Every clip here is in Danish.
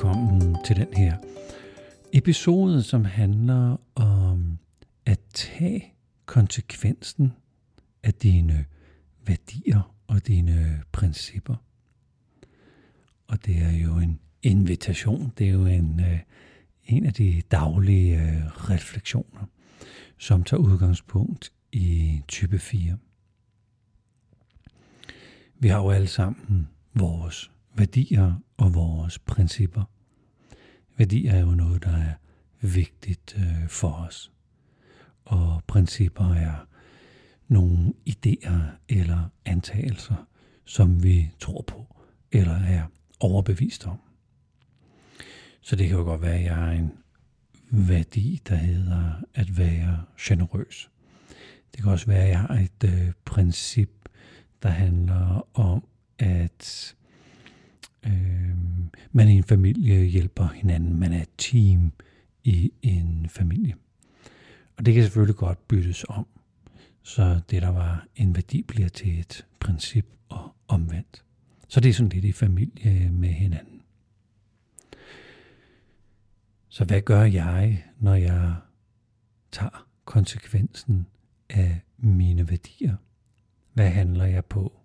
velkommen til den her episode, som handler om at tage konsekvensen af dine værdier og dine principper. Og det er jo en invitation, det er jo en, øh, en af de daglige øh, refleksioner, som tager udgangspunkt i type 4. Vi har jo alle sammen vores værdier og vores principper. Værdier er jo noget, der er vigtigt øh, for os. Og principper er nogle idéer eller antagelser, som vi tror på eller er overbevist om. Så det kan jo godt være, at jeg har en værdi, der hedder at være generøs. Det kan også være, at jeg har et øh, princip, der handler om, at øh, man i en familie hjælper hinanden. Man er et team i en familie. Og det kan selvfølgelig godt byttes om. Så det, der var en værdi, bliver til et princip og omvendt. Så det er sådan lidt i familie med hinanden. Så hvad gør jeg, når jeg tager konsekvensen af mine værdier? Hvad handler jeg på?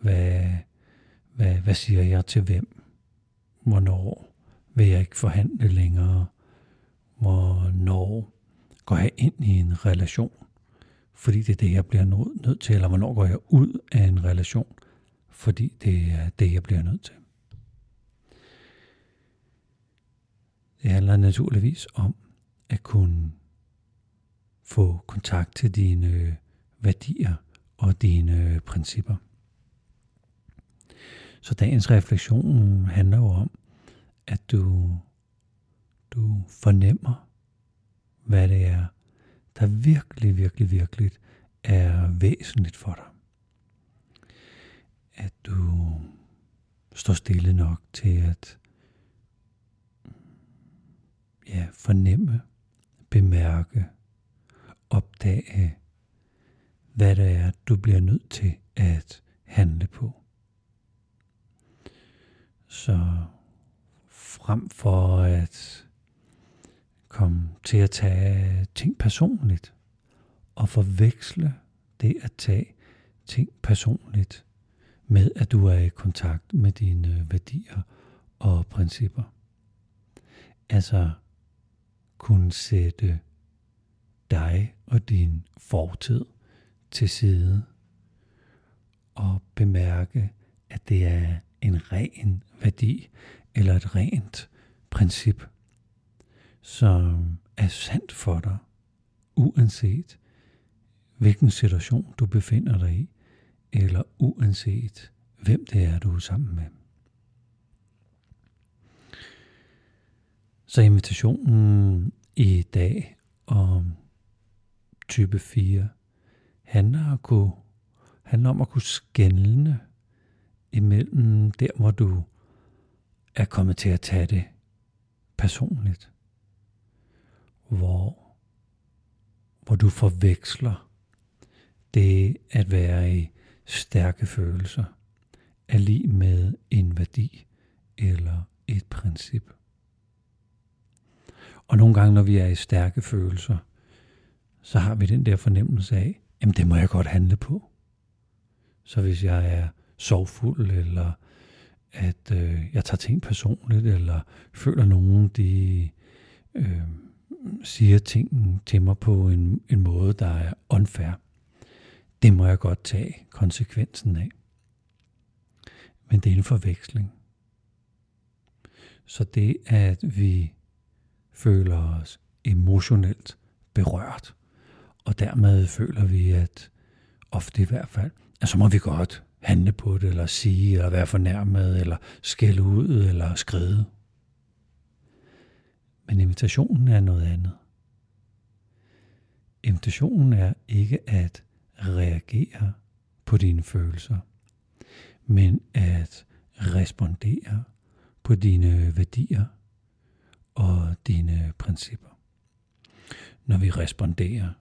Hvad, hvad, hvad siger jeg til hvem? Hvornår vil jeg ikke forhandle længere? Hvornår går jeg ind i en relation? Fordi det er det, jeg bliver nødt til. Eller hvornår går jeg ud af en relation? Fordi det er det, jeg bliver nødt til. Det handler naturligvis om at kunne få kontakt til dine værdier og dine principper. Så dagens refleksion handler jo om, at du, du fornemmer, hvad det er, der virkelig, virkelig, virkelig er væsentligt for dig. At du står stille nok til at ja, fornemme, bemærke, opdage, hvad det er, du bliver nødt til at handle på. Så frem for at komme til at tage ting personligt og forveksle det at tage ting personligt med, at du er i kontakt med dine værdier og principper. Altså kunne sætte dig og din fortid til side og bemærke, at det er en ren værdi eller et rent princip, som er sandt for dig, uanset hvilken situation du befinder dig i, eller uanset hvem det er, du er sammen med. Så invitationen i dag om type 4 handler, at kunne, handler om at kunne skældne imellem der, hvor du er kommet til at tage det personligt. Hvor, hvor du forveksler det at være i stærke følelser er lige med en værdi eller et princip. Og nogle gange, når vi er i stærke følelser, så har vi den der fornemmelse af, jamen det må jeg godt handle på. Så hvis jeg er sorgfuld, eller at øh, jeg tager ting personligt, eller føler nogen, de øh, siger ting til mig på en, en måde, der er unfair. Det må jeg godt tage konsekvensen af. Men det er en forveksling. Så det, at vi føler os emotionelt berørt, og dermed føler vi, at ofte i hvert fald, at så må vi godt handle på det, eller sige, eller være fornærmet, eller skælde ud, eller skride. Men invitationen er noget andet. Invitationen er ikke at reagere på dine følelser, men at respondere på dine værdier og dine principper. Når vi responderer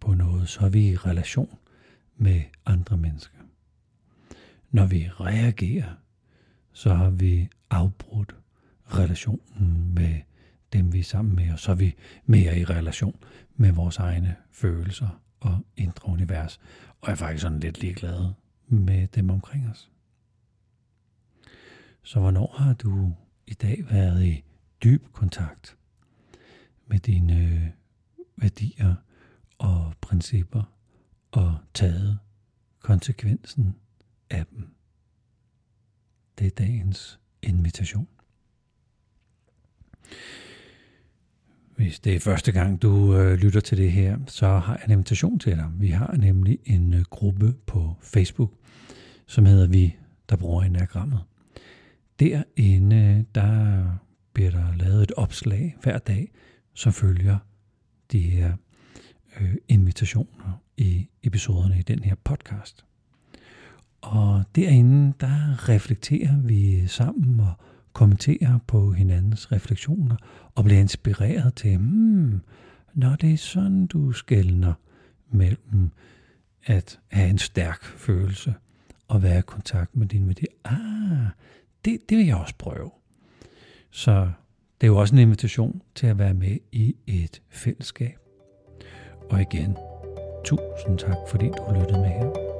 på noget, så er vi i relation med andre mennesker. Når vi reagerer, så har vi afbrudt relationen med dem, vi er sammen med, og så er vi mere i relation med vores egne følelser og indre univers. Og er faktisk sådan lidt ligeglade med dem omkring os. Så hvornår har du i dag været i dyb kontakt med dine øh, værdier og principper og taget konsekvensen af dem? Det er dagens invitation. Hvis det er første gang, du øh, lytter til det her, så har jeg en invitation til dig. Vi har nemlig en øh, gruppe på Facebook, som hedder Vi, der bruger enagrammet. Derinde, øh, der bliver der lavet et opslag hver dag, som følger de her øh, invitationer i episoderne i den her podcast. Og derinde, der reflekterer vi sammen og kommenterer på hinandens refleksioner og bliver inspireret til, hmm, når det er sådan, du skældner mellem at have en stærk følelse og være i kontakt med din værdi. Ah, det, det vil jeg også prøve. Så det er jo også en invitation til at være med i et fællesskab. Og igen, tusind tak, fordi du lyttede med her.